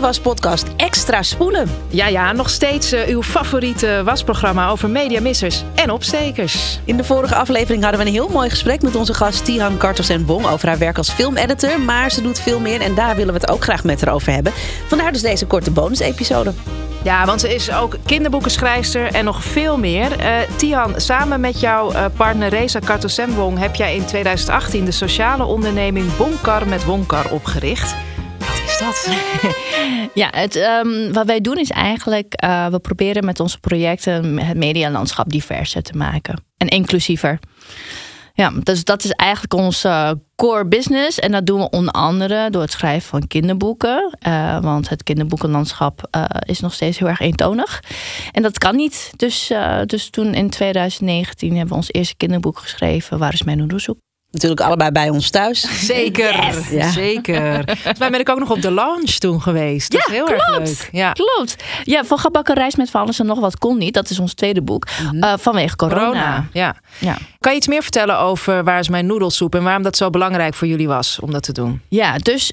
de waspodcast Extra Spoelen. Ja, ja, nog steeds uh, uw favoriete wasprogramma over mediamissers en opstekers. In de vorige aflevering hadden we een heel mooi gesprek met onze gast Tihan Kartos en Bong over haar werk als filmeditor. Maar ze doet veel meer en daar willen we het ook graag met haar over hebben. Vandaar dus deze korte bonus-episode. Ja, want ze is ook kinderboekenschrijfster en nog veel meer. Uh, Tihan, samen met jouw uh, partner Reza Kartosembong heb jij in 2018 de sociale onderneming Bonkar met Wonkar opgericht. Dat? ja, het, um, wat wij doen is eigenlijk, uh, we proberen met onze projecten het medialandschap diverser te maken en inclusiever. Ja, dus dat is eigenlijk onze core business. En dat doen we onder andere door het schrijven van kinderboeken. Uh, want het kinderboekenlandschap uh, is nog steeds heel erg eentonig. En dat kan niet. Dus, dus toen in 2019 hebben we ons eerste kinderboek geschreven. Waar is mijn onderzoek? Natuurlijk allebei bij ons thuis. Zeker, yes. ja. zeker. Volgens mij ben ik ook nog op de launch toen geweest. Dat ja, heel klopt. erg leuk. Ja, klopt. Ja, van Gebakken Reis met Van alles en nog wat kon niet. Dat is ons tweede boek. Mm -hmm. uh, vanwege corona. corona. Ja. ja. Kan je iets meer vertellen over Waar is mijn noedelsoep... en waarom dat zo belangrijk voor jullie was om dat te doen? Ja, dus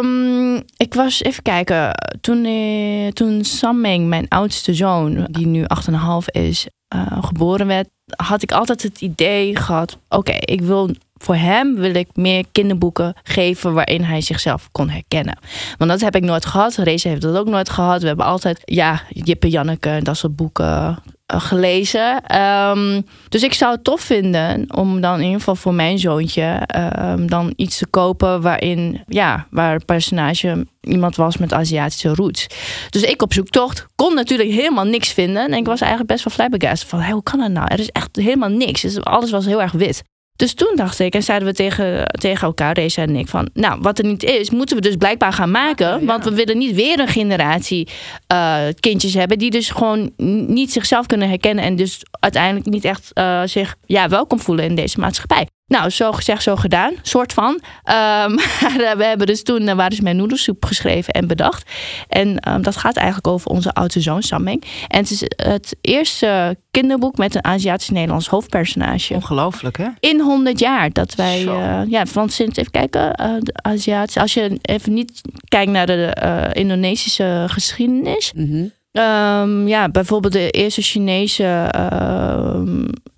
um, ik was... Even kijken. Toen, uh, toen Samming, mijn oudste zoon... die nu 8,5 is, uh, geboren werd... had ik altijd het idee gehad... oké, okay, ik wil voor hem wil ik meer kinderboeken geven waarin hij zichzelf kon herkennen. Want dat heb ik nooit gehad. Reza heeft dat ook nooit gehad. We hebben altijd, ja, Jip en Janneke en dat soort boeken uh, gelezen. Um, dus ik zou het tof vinden om dan in ieder geval voor mijn zoontje um, dan iets te kopen waarin, ja, waar een personage iemand was met Aziatische roots. Dus ik op zoektocht kon natuurlijk helemaal niks vinden. En ik was eigenlijk best wel flabbergasted van, hey, hoe kan dat nou? Er is echt helemaal niks. Dus alles was heel erg wit. Dus toen dacht ik, en zeiden we tegen, tegen elkaar, Reza en ik, van... nou, wat er niet is, moeten we dus blijkbaar gaan maken. Ja, ja. Want we willen niet weer een generatie uh, kindjes hebben... die dus gewoon niet zichzelf kunnen herkennen... en dus uiteindelijk niet echt uh, zich ja, welkom voelen in deze maatschappij. Nou, zo gezegd, zo gedaan. Soort van. Um, we hebben dus toen uh, Waar is mijn noedelsoep geschreven en bedacht. En um, dat gaat eigenlijk over onze oudste zoon, Samming. En het is het eerste kinderboek met een Aziatisch-Nederlands hoofdpersonage. Ongelooflijk, hè? In 100 jaar dat wij... Uh, ja, van sinds, even kijken, uh, de Aziatische... Als je even niet kijkt naar de Indonesische geschiedenis... Mm -hmm. Um, ja, bijvoorbeeld de eerste Chinese uh,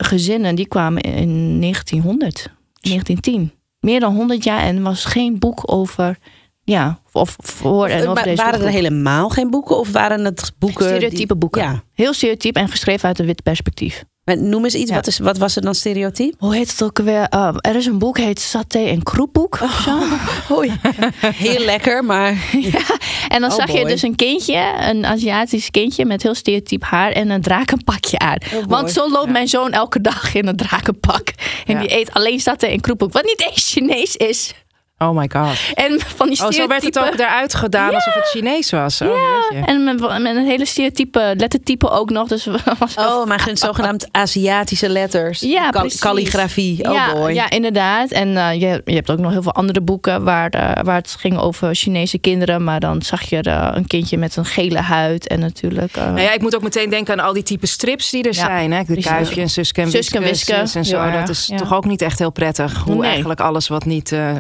gezinnen, die kwamen in 1900, 1910. Meer dan 100 jaar en was geen boek over, ja, of voor en over deze Waren er helemaal geen boeken of waren het boeken? Stereotype die... boeken. Ja. Heel stereotyp en geschreven uit een wit perspectief. Maar noem eens iets, ja. wat, is, wat was er dan stereotyp? Hoe heet het ook alweer? Uh, er is een boek, heet Saté en Kroepboek. Oh, hoi. Heel lekker, maar... ja. En dan Oh, zag je dus een kindje, een Aziatisch kindje... met heel stereotyp haar en een drakenpakje aan. Oh, Want zo loopt mijn zoon elke dag in een drakenpak. En die eet alleen Saté en Kroepboek. Wat niet eens Chinees is. Oh my god. En van die Oh, zo werd het ook eruit gedaan alsof het Chinees was. Oh, jeetje. En met, met een hele stereotype lettertype ook nog. Dus was Oh, maar zogenaamd Aziatische letters. Ja. Calligrafie. Oh ja, boy. ja, inderdaad. En eh, je, je hebt ook nog heel veel andere boeken waar, eh, waar het ging over Chinese kinderen. Maar dan zag je eh, een kindje met een gele huid en natuurlijk... eh, Nou ja, ik moet ook meteen denken aan al die type strips die er Ja, zijn. Hè? De. Kuifje en Suske en Suske en Wiske, zo. Dat is ja. toch ook niet echt heel prettig. Hoe Nee. eigenlijk alles wat niet eh,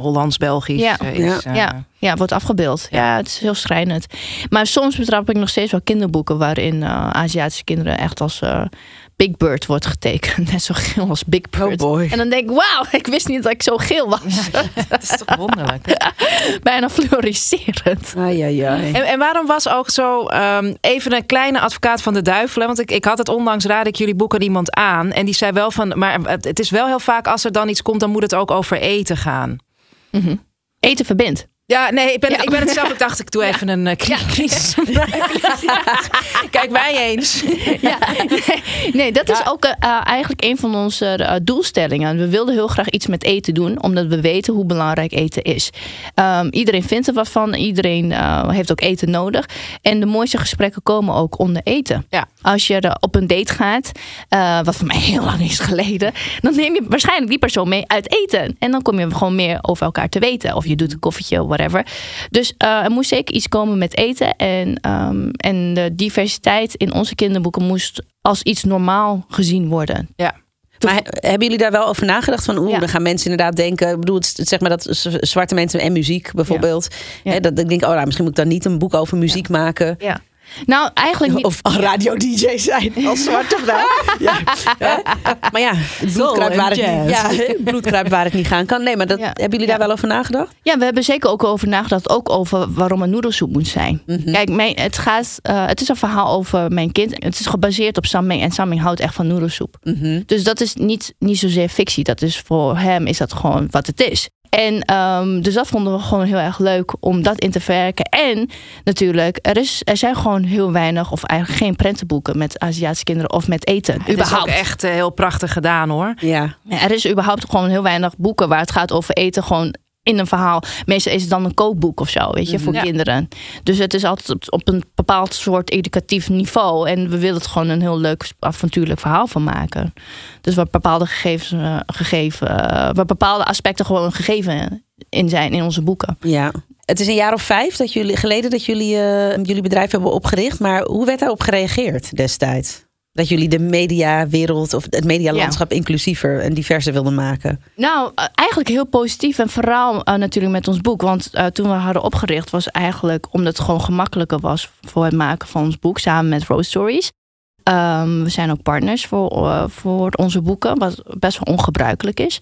Hollands-Belgisch Ja. eh, is. eh. ja, ja, wordt afgebeeld. Ja. het is heel schrijnend. Maar soms betrap ik nog steeds wel kinderboeken... waarin eh, Aziatische kinderen echt als eh, Big Bird wordt getekend. Net zo geel als Big Oh Bird. boy. En dan denk ik, wauw, ik wist niet dat ik zo geel was. Dat is toch wonderlijk. Bijna fluoriserend. Ai, ai, ai. En, en waarom was ook zo ehm, even een kleine advocaat van de duivel? Want ik, ik had het onlangs raad ik jullie boek aan iemand aan. En die zei wel van, maar het, het is wel heel vaak als er dan iets komt, dan moet het ook over eten gaan. Mhm. Eten verbindt. Ja, nee, ik ben, Ja. ik ben het zelf. Ik dacht, ik doe even een uh, crisis. Kijk mij eens. Ja, nee, dat is ook eh, eh, eigenlijk een van onze eh, doelstellingen. We wilden heel graag iets met eten doen, omdat we weten hoe belangrijk eten is. Ehm, iedereen vindt er wat van, iedereen eh, heeft ook eten nodig. En de mooiste gesprekken komen ook onder eten. Ja. Als je er op een date gaat, eh, wat voor mij heel lang is geleden, dan neem je waarschijnlijk die persoon mee uit eten. En dan kom je gewoon meer over elkaar te weten. Of je doet een koffietje, whatever. Dus eh, er moest zeker iets komen met eten. En, ehm, en de diversiteit in onze kinderboeken moest als iets normaal gezien worden. Ja. Maar he- hebben jullie daar wel over nagedacht? Van oeh, Ja. dan gaan mensen inderdaad denken. Ik bedoel, het, zeg maar dat zwarte mensen en muziek bijvoorbeeld. Ja. Hè, dat ik denk, oh, nou, misschien moet ik dan niet een boek over muziek maken. Ja. Nou, eigenlijk niet. Of radio-dj zijn als zwarte vrouw. ja. Hè? Maar ja, bloedkruip waar, het niet, ja, het bloedkruip waar het niet gaan kan. Nee, maar dat, Ja. hebben jullie daar wel over nagedacht? Ja, we hebben zeker ook over nagedacht. Ook over waarom een noedelsoep moet zijn. Mhm. Kijk, mijn, het, gaat, eh, het is een verhaal over mijn kind. Het is gebaseerd op Samming. En Samming houdt echt van noedelsoep. Mhm. Dus dat is niet, niet zozeer fictie. Dat is voor hem is dat gewoon wat het is. En ehm, dus dat vonden we gewoon heel erg leuk om dat in te verwerken. En natuurlijk, er, is, er zijn gewoon heel weinig of eigenlijk geen prentenboeken met Aziatische kinderen of met eten. Het is überhaupt. ook echt eh, heel prachtig gedaan hoor. Ja. Ja, Er is überhaupt gewoon heel weinig boeken waar het gaat over eten. Gewoon in een verhaal. Meestal is het dan een kookboek of zo, weet je, voor Ja. kinderen. Dus het is altijd op, een bepaald soort educatief niveau. En we willen het gewoon een heel leuk avontuurlijk verhaal van maken. Dus waar bepaalde gegevens, eh, gegeven, eh, waar bepaalde aspecten gewoon gegeven in zijn in onze boeken. ja. Het is een jaar of vijf dat jullie, geleden dat jullie eh, jullie bedrijf hebben opgericht. Maar hoe werd daarop gereageerd destijds? Dat jullie de mediawereld of het medialandschap inclusiever en diverser wilden maken. Nou, eh, eigenlijk heel positief. En vooral eh, natuurlijk met ons boek. Want eh, toen we hadden opgericht was eigenlijk omdat het gewoon gemakkelijker was voor het maken van ons boek samen met Rose Stories. Ehm, we zijn ook partners voor, voor onze boeken, wat best wel ongebruikelijk is.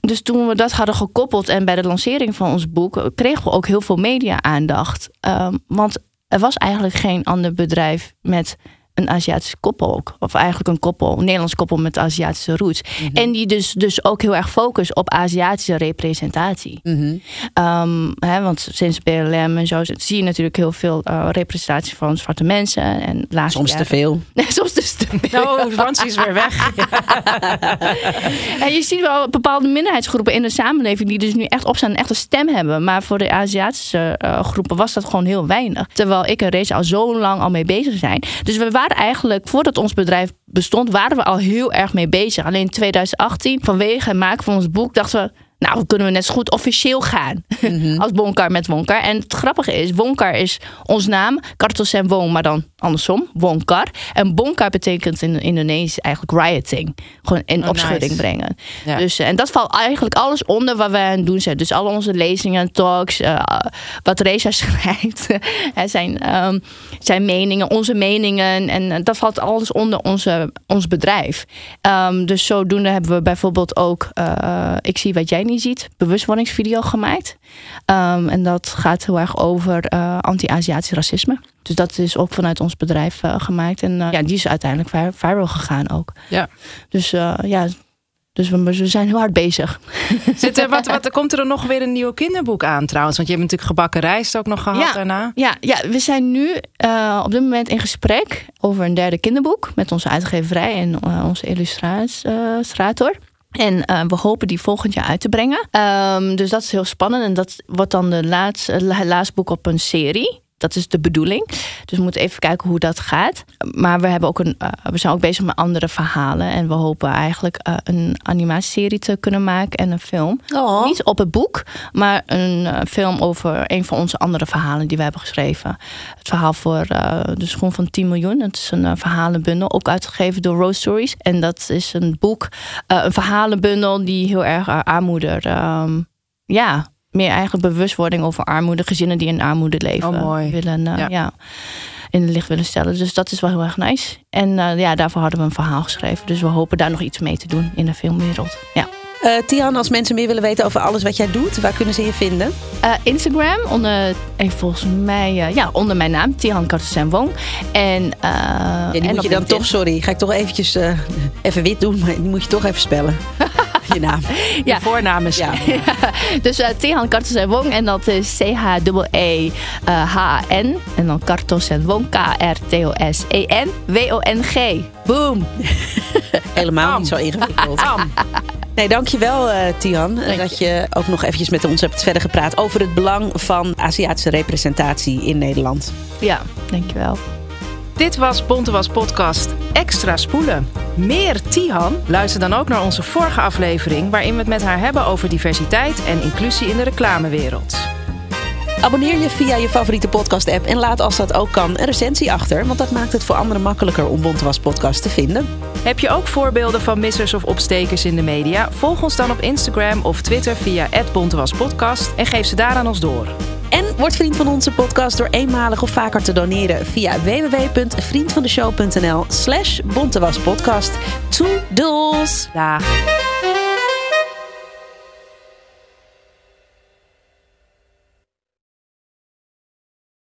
Dus toen we dat hadden gekoppeld en bij de lancering van ons boek, kregen we ook heel veel media-aandacht. Ehm, want er was eigenlijk geen ander bedrijf met een Aziatische koppel ook. Of eigenlijk een koppel, een Nederlands koppel met Aziatische roots. En die dus, dus ook heel erg focust op Aziatische representatie. Ehm, hè, want sinds BLM en zo zie je natuurlijk heel veel eh, representatie van zwarte mensen. En laatste Soms te veel. Nee, soms dus te veel. Oh, Francie is weer weg. En je ziet wel bepaalde minderheidsgroepen in de samenleving die dus nu echt opstaan en echt een stem hebben. Maar voor de Aziatische eh, groepen was dat gewoon heel weinig. Terwijl ik en Reza al zo lang al mee bezig zijn. Dus we waren eigenlijk, voordat ons bedrijf bestond, waren we al heel erg mee bezig. Alleen in 2018, vanwege het maken van ons boek, dachten we. Nou, dan kunnen we net zo goed officieel gaan. Als Wonkar met Wonkar. En het grappige is, Wonkar is ons naam. Kartos en Wong, maar dan andersom. Wonkar. En Bonkar betekent in Indonesisch eigenlijk rioting. Gewoon in Oh, opschudding nice. brengen. Ja. Dus, eh, en dat valt eigenlijk alles onder wat wij aan het doen zijn. Dus al onze lezingen, talks, eh, wat Reza schrijft, zijn, ehm, zijn meningen, onze meningen. En eh, dat valt alles onder onze, ons bedrijf. Ehm, dus zodoende hebben we bijvoorbeeld ook, ik zie wat jij niet ziet, bewustwordingsvideo gemaakt. Ehm, en dat gaat heel erg over eh, anti-Aziatisch racisme. Dus dat is ook vanuit ons bedrijf eh, gemaakt. En eh, ja, die is uiteindelijk vir- viral gegaan ook. Ja. Dus ja, dus we, we zijn heel hard bezig. Zit er, wat, wat, komt er nog weer een nieuw kinderboek aan trouwens? Want je hebt natuurlijk gebakken rijst ook nog gehad Ja. daarna. Ja, ja, we zijn nu op dit moment in gesprek over een derde kinderboek met onze uitgeverij en onze illustrator. En eh, we hopen die volgend jaar uit te brengen. Ehm, dus dat is heel spannend. En dat wordt dan de laatste, het laatste boek op een serie. Dat is de bedoeling. Dus we moeten even kijken hoe dat gaat. Maar we, hebben ook een, eh, we zijn ook bezig met andere verhalen. En we hopen eigenlijk eh, een animatieserie te kunnen maken en een film. Oh. Niet op het boek, maar een eh, film over een van onze andere verhalen die we hebben geschreven. Het verhaal voor de schoen van 10 miljoen. Het is een verhalenbundel, ook uitgegeven door Rose Stories. En dat is een boek, een verhalenbundel die heel erg uh, armoede, ehm, ja, meer eigenlijk bewustwording over armoede, gezinnen die in armoede leven, Oh, mooi. willen, eh, Ja. ja. in het licht willen stellen. Dus dat is wel heel erg nice. En eh, ja, daarvoor hadden we een verhaal geschreven. Dus we hopen daar nog iets mee te doen in de filmwereld. Ja. Eh, Tian, als mensen meer willen weten over alles wat jij doet, waar kunnen ze je vinden? Eh, Instagram onder, en volgens mij, eh, ja, onder mijn naam, Tihan Kartusen Wong. En, uh, Ja, die en moet je dan LinkedIn. toch, sorry, ga ik toch eventjes eh, even wit doen, maar die moet je toch even spellen. je naam. Je Ja. voornaam is Ja. Dus uh, Tihan Kartusen Wong en dat is C-H-E-H-N. En dan Kartusen Wong, K-R-T-O-S-E-N, W-O-N-G. Boom! Helemaal niet zo ingewikkeld. Nee, dankjewel uh, Tian. Dank dat je ook nog eventjes met ons hebt verder gepraat over het belang van Aziatische representatie in Nederland. Ja, dankjewel. Dit was Bontewas Podcast Extra Spoelen. Meer Tihan? Luister dan ook naar onze vorige aflevering... waarin we het met haar hebben over diversiteit en inclusie in de reclamewereld. Abonneer je via je favoriete podcast-app en laat als dat ook kan een recensie achter, want dat maakt het voor anderen makkelijker om Bontewas podcast te vinden. Heb je ook voorbeelden van missers of opstekers in de media? Volg ons dan op Instagram of Twitter via @bontewaspodcast en geef ze daar aan ons door. En word vriend van onze podcast door eenmalig of vaker te doneren via www.vriendvandeshow.nl slash bontewaspodcast. Toedels! Dag!